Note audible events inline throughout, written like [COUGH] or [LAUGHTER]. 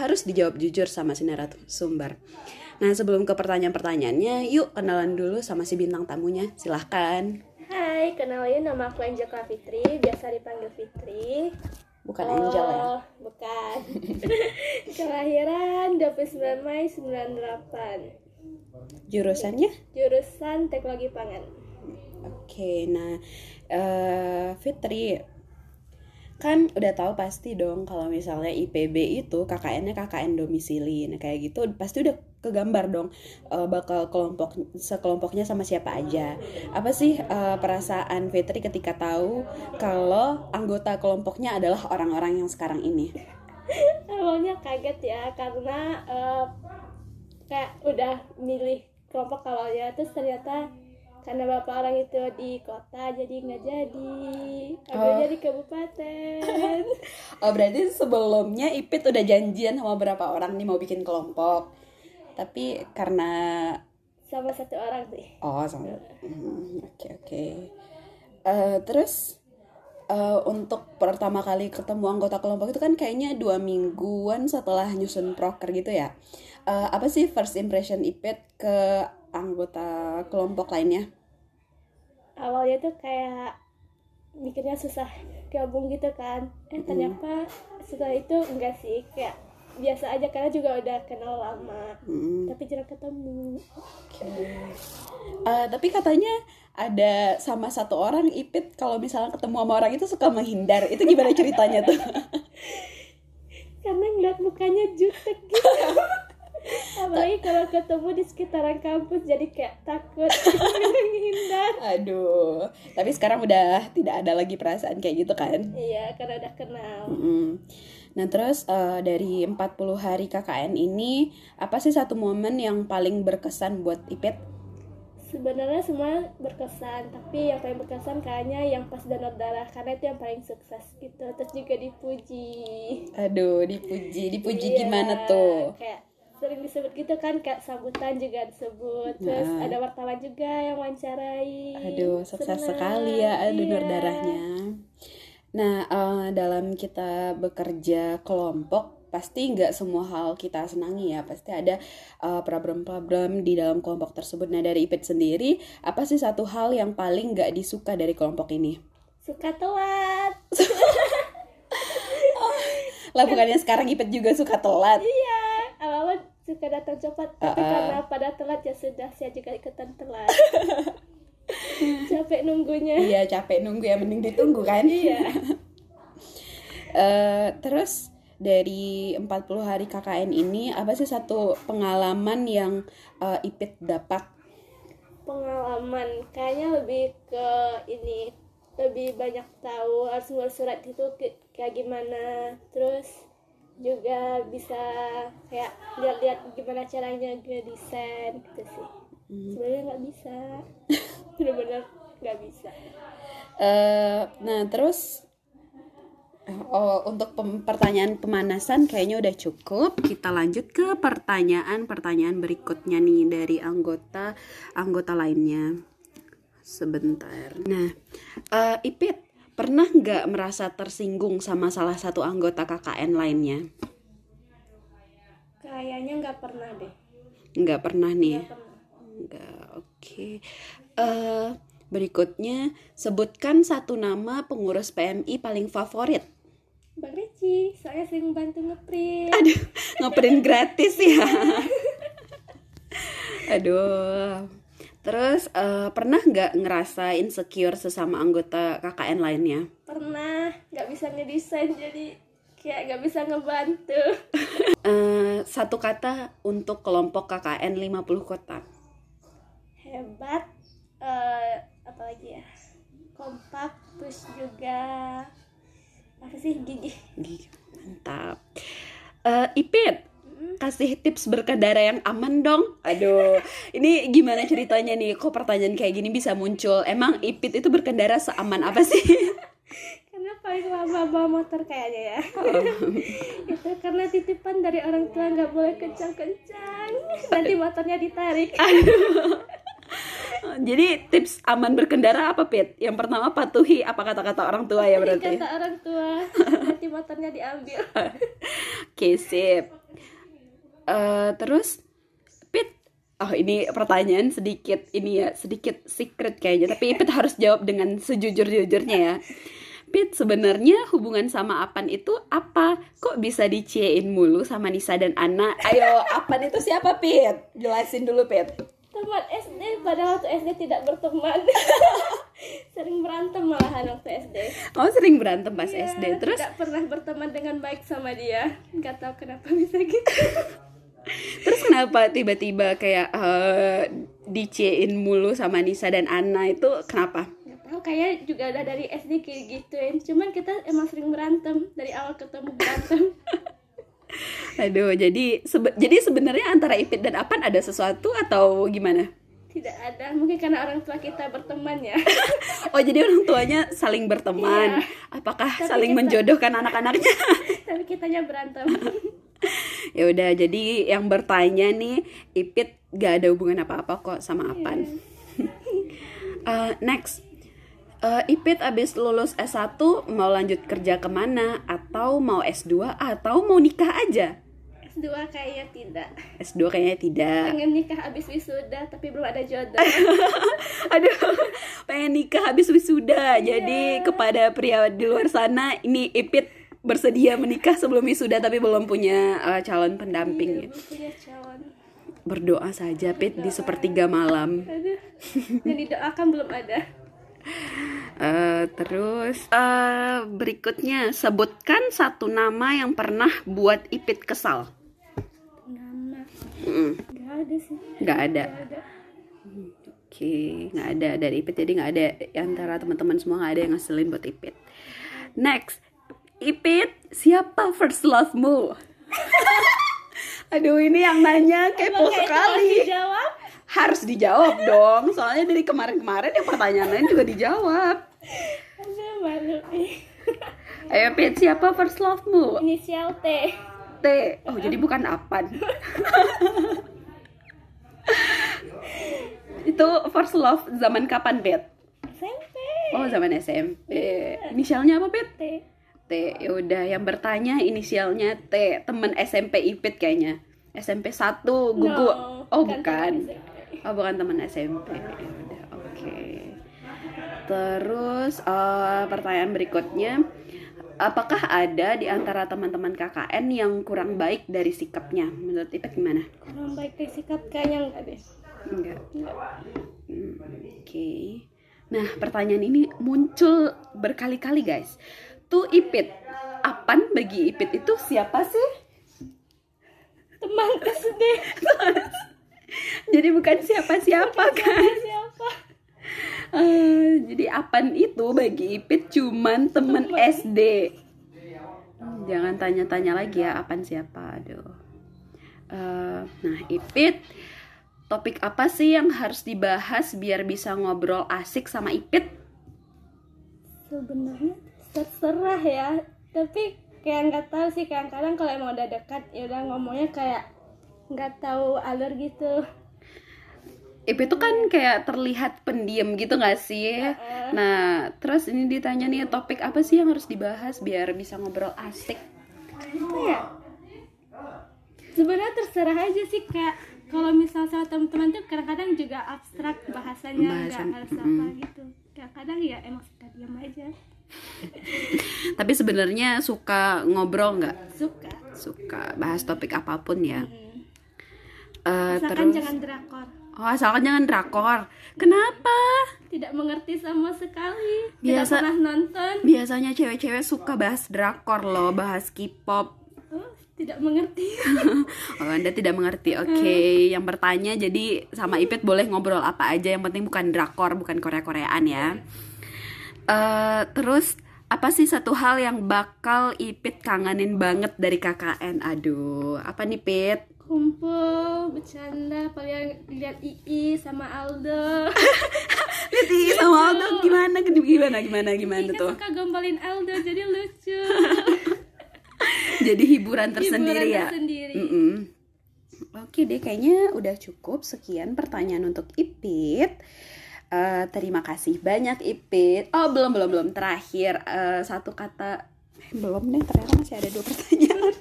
harus dijawab jujur sama si narasumber. Nah sebelum ke pertanyaan-pertanyaannya, yuk kenalan dulu sama si bintang tamunya. Silahkan. Hai, kenalin nama aku Angel Fitri, biasa dipanggil Fitri. Bukan Angel ya? Oh, bukan. [LAUGHS] Kelahiran 29 Mei 98. Jurusannya? Jurusan Teknologi Pangan. Oke, nah eh, Fitri kan udah tahu pasti dong kalau misalnya IPB itu KKN-nya KKN domisili. Nah, kayak gitu pasti udah kegambar dong eh, bakal kelompok sekelompoknya sama siapa aja. Apa sih eh, perasaan Fitri ketika tahu kalau anggota kelompoknya adalah orang-orang yang sekarang ini? [LAUGHS] Awalnya kaget ya karena eh, kayak udah milih kelompok awalnya terus ternyata karena bapak orang itu di kota jadi nggak jadi ambilnya Oh. di kabupaten [LAUGHS] Oh, berarti sebelumnya Ipit udah janjian sama berapa orang nih mau bikin kelompok. Tapi karena sama satu orang sih Oh, sama. Hmm, Oke, oke. Eh, terus eh, untuk pertama kali ketemu anggota kelompok itu kan kayaknya dua mingguan setelah nyusun proker gitu ya. Eh, apa sih first impression Ipet ke anggota kelompok lainnya? Awalnya tuh kayak mikirnya susah gabung gitu kan eh ternyata setelah itu enggak sih kayak biasa aja karena juga udah kenal lama Hmm, tapi jarang ketemu oke. Eh, tapi katanya ada sama satu orang Ipit kalau misalnya ketemu sama orang itu suka menghindar. Itu gimana ceritanya tuh? [LAUGHS] karena ngeliat mukanya jutek gitu [LAUGHS] apalagi kalau ketemu di sekitaran kampus jadi kayak takut [LAUGHS] menghindar Aduh, tapi sekarang udah tidak ada lagi perasaan kayak gitu kan? iya karena udah kenal Mm. Nah terus eh, dari 40 hari KKN ini apa sih satu momen yang paling berkesan buat Ipet? sebenarnya semua berkesan tapi yang paling berkesan kayaknya yang pas donor darah karena itu yang paling sukses gitu terus juga dipuji Aduh dipuji, dipuji Iya, gimana tuh? kayak sering disebut gitu kan kayak sambutan juga disebut terus Nah. ada wartawan juga yang wawancarai Aduh sukses Senang. sekali ya donor Iya. darahnya. Nah eh, dalam kita bekerja kelompok pasti nggak semua hal kita senangi ya pasti ada eh, problem-problem di dalam kelompok tersebut. Nah dari Ipet sendiri apa sih satu hal yang paling nggak disuka dari kelompok ini? suka telat [LAUGHS] Lah bukannya sekarang Ipet juga suka telat? iya suka datang cepat tapi Ah, ah. karena pada telat ya sudah saya juga ikutan telat. [LAUGHS] Capek nunggunya. Iya capek nunggu ya mending ditunggu kan? Iya. [LAUGHS] Eh, Terus dari 40 hari KKN ini apa sih satu pengalaman yang eh, Ipit dapat? pengalaman kayaknya lebih ke ini lebih banyak tahu harus ngurus surat itu kayak gimana. Terus juga bisa kayak lihat-lihat gimana caranya ngedesain gitu sih sebenarnya nggak bisa [LAUGHS] benar-benar nggak bisa Eh, nah terus oh, untuk pem- pertanyaan pemanasan kayaknya udah cukup. Kita lanjut ke pertanyaan-pertanyaan berikutnya nih dari anggota anggota lainnya. Sebentar. Nah, eh, Ipit pernah nggak merasa tersinggung sama salah satu anggota KKN lainnya? kayaknya nggak pernah deh Nggak pernah nih. nggak pernah Enggak, oke. Eh, berikutnya sebutkan satu nama pengurus PMI paling favorit. bang Reci saya sering bantu ngeprint Aduh, ngeprint gratis ya. [LAUGHS] Aduh. Terus eh, pernah nggak ngerasa insecure sesama anggota KKN lainnya? pernah nggak bisa ngedesain jadi kayak nggak bisa ngebantu [LAUGHS] Eh, satu kata untuk kelompok KKN 50 kota. hebat eh apa lagi ya kompak terus juga apa sih gigih Gih, Mantap. Eh, Ipit, kasih tips berkendara yang aman dong. Aduh, ini gimana ceritanya nih? Kok pertanyaan kayak gini bisa muncul? Emang Ipit itu berkendara seaman apa sih? [LAUGHS] karena paling lama bawa motor kayaknya ya [LAUGHS] itu karena titipan dari orang tua nggak boleh kencang-kencang nanti motornya ditarik [LAUGHS] Jadi tips aman berkendara apa Pit? Yang pertama patuhi apa kata-kata orang tua ya berarti. kata orang tua nanti motornya diambil Oke sip. Eh, terus Pit, oh ini pertanyaan sedikit ini ya sedikit secret kayaknya. Tapi Pit [LAUGHS] harus jawab dengan sejujur-jujurnya ya. Pit sebenarnya hubungan sama Apan itu apa? Kok bisa diciein mulu sama Nisa dan Ana? Ayo, Apan itu siapa Pit? Jelasin dulu Pit. teman SD pada waktu SD tidak berteman [LAUGHS] sering berantem malahan waktu SD Oh sering berantem pas Iya, SD. Terus tidak pernah berteman dengan baik sama dia nggak tahu kenapa bisa gitu [LAUGHS] terus kenapa tiba-tiba kayak eh, diciein mulu sama Nisa dan Ana itu kenapa? tahu kayak juga ada dari SD kayak gituin cuman kita emang sering berantem dari awal ketemu berantem [LAUGHS] Aduh, jadi sebe- jadi sebenarnya antara Ipit dan Apan ada sesuatu atau gimana? tidak ada mungkin karena orang tua kita berteman ya [LAUGHS] Oh, jadi orang tuanya saling berteman. Iya. Apakah Tapi saling kita- menjodohkan anak-anaknya? [LAUGHS] tapi kitanya berantem ya udah, jadi yang bertanya nih, Ipit gak ada hubungan apa-apa kok sama Apan. [LAUGHS] Eh, next. Eh, Ipit abis lulus S1 mau lanjut kerja ke mana? Atau mau S2? Atau mau nikah aja? S2 kayaknya tidak S2 kayaknya tidak. pengen nikah abis wisuda tapi belum ada jodoh [LAUGHS] Aduh, pengen nikah habis wisuda. Jadi kepada pria di luar sana, ini Ipit bersedia menikah sebelum wisuda tapi belum punya uh, calon pendamping. punya calon Berdoa saja, Pit, di sepertiga malam. yang didoakan belum ada Eh, terus eh, berikutnya sebutkan satu nama yang pernah buat Ipit kesal. nama Mm, nggak ada sih Nggak ada. nggak ada Oke, nggak ada dari Ipit jadi nggak ada antara teman-teman semua nggak ada yang ngeselin buat Ipit. Next, Ipit siapa first love-mu? [LAUGHS] Aduh ini yang nanya kepo Emang kayak itu harus sekali. dijawab Harus dijawab dong, soalnya dari kemarin-kemarin yang pertanyaan lain juga dijawab. aduh malu nih [LAUGHS] Ayo Pit, siapa first love-mu? inisial T T. Oh jadi bukan Apan. [LAUGHS] Itu first love zaman kapan Pit? SMP Oh zaman SMP. Inisialnya apa Pit? T T. Ya udah yang bertanya inisialnya T. Temen SMP Ipit kayaknya. SMP 1 gugu. No, oh bukan. Oh bukan teman SMP. Ya udah oke. Terus eh, pertanyaan berikutnya Apakah ada di antara teman-teman KKN yang kurang baik dari sikapnya? Menurut Ipit gimana? kurang baik dari sikap kayaknya enggak deh Enggak. Enggak. Hmm, Oke. Nah, pertanyaan ini muncul berkali-kali, guys. Tuh Ipit, Apan bagi Ipit itu siapa sih? teman SD [LAUGHS] Jadi bukan siapa-siapa kan? siapa Eh, jadi Apan itu bagi Ipit cuman temen SD. Jangan tanya-tanya lagi ya Apan siapa. Aduh. Eh, nah, Ipit topik apa sih yang harus dibahas biar bisa ngobrol asik sama Ipit? sebenarnya terserah ya tapi kayak nggak tahu sih kadang-kadang kalau emang udah dekat ya udah ngomongnya kayak nggak tahu alur gitu Ipit tuh kan kayak terlihat pendiam gitu gak sih? Heeh. Nah, terus ini ditanya nih topik apa sih yang harus dibahas biar bisa ngobrol asik? apa ya sebenarnya terserah aja sih kayak kalau misal sama teman-teman tuh kadang-kadang juga abstrak bahasanya nggak Bahasan, harus apa gitu kadang-kadang ya emang suka diam aja [LAUGHS] Tapi sebenarnya suka ngobrol nggak? suka Suka bahas topik apa pun ya. Hmm. Eh, asalkan terus, jangan drakor oh asalkan jangan drakor. Kenapa? tidak mengerti sama sekali Biasa- tidak pernah nonton Biasanya cewek-cewek suka bahas drakor loh, bahas K-pop. oh, tidak mengerti [LAUGHS] Oh, Anda tidak mengerti. Oke, yang bertanya jadi sama Ipit boleh ngobrol apa aja yang penting bukan drakor, bukan Korea-Koreaan ya. Eh, terus apa sih satu hal yang bakal Ipit kangenin banget dari KKN? Aduh, apa nih Pit? kumpul bercanda paling lihat Ii sama Aldo [LAUGHS] Lihat ih sama Aldo gimana gimana gimana gimana Ii kan tuh. suka gombalin Aldo jadi lucu [LAUGHS] Jadi hiburan tersendiri Hiburan ya. tersendiri. Mm-mm. oke deh kayaknya udah cukup sekian pertanyaan untuk Ipit. Eh, terima kasih banyak Ipit. Oh belum belum belum terakhir eh, satu kata eh, belum deh ternyata masih ada dua [LAUGHS] pertanyaan.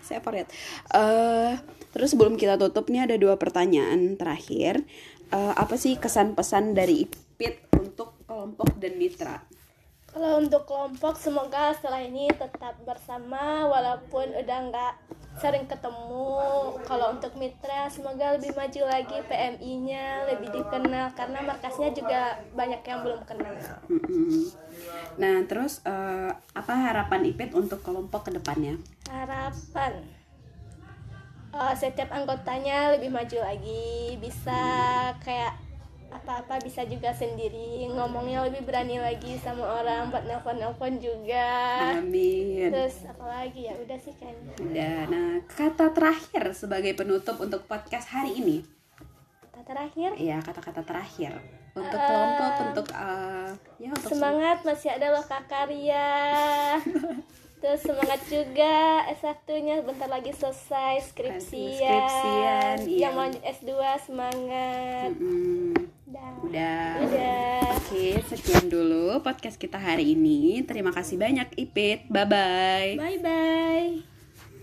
Saya forget. Eh terus sebelum kita tutup nih ada dua pertanyaan terakhir. Eh, apa sih kesan pesan dari Ipit untuk kelompok dan mitra? Kalau untuk kelompok, semoga setelah ini tetap bersama walaupun udah nggak sering ketemu. Kalau untuk mitra, semoga lebih maju lagi PMI-nya, lebih dikenal karena markasnya juga banyak yang belum kenal. [LAUGHS] Nah terus eh, apa harapan Ipit untuk kelompok ke depannya? Harapan eh, setiap anggotanya lebih maju lagi, bisa kayak apa-apa bisa juga sendiri, ngomongnya lebih berani lagi sama orang buat nelpon-nelpon juga. Amin. Terus apalagi ya udah sih kayaknya. Udah, nah kata terakhir sebagai penutup untuk podcast hari ini, Kata terakhir ya kata-kata terakhir untuk Eh, kelompok, untuk eh, ya untuk semangat masih ada loh kak karya. [LAUGHS] Terus semangat juga S1-nya bentar lagi selesai skripsian. Skripsian, iya. Yang mau lanjut S2 semangat. Mm-mm. Dah. Udah. Udah. Oke, sekian dulu podcast kita hari ini. Terima kasih banyak Ipit. Bye bye. Bye bye.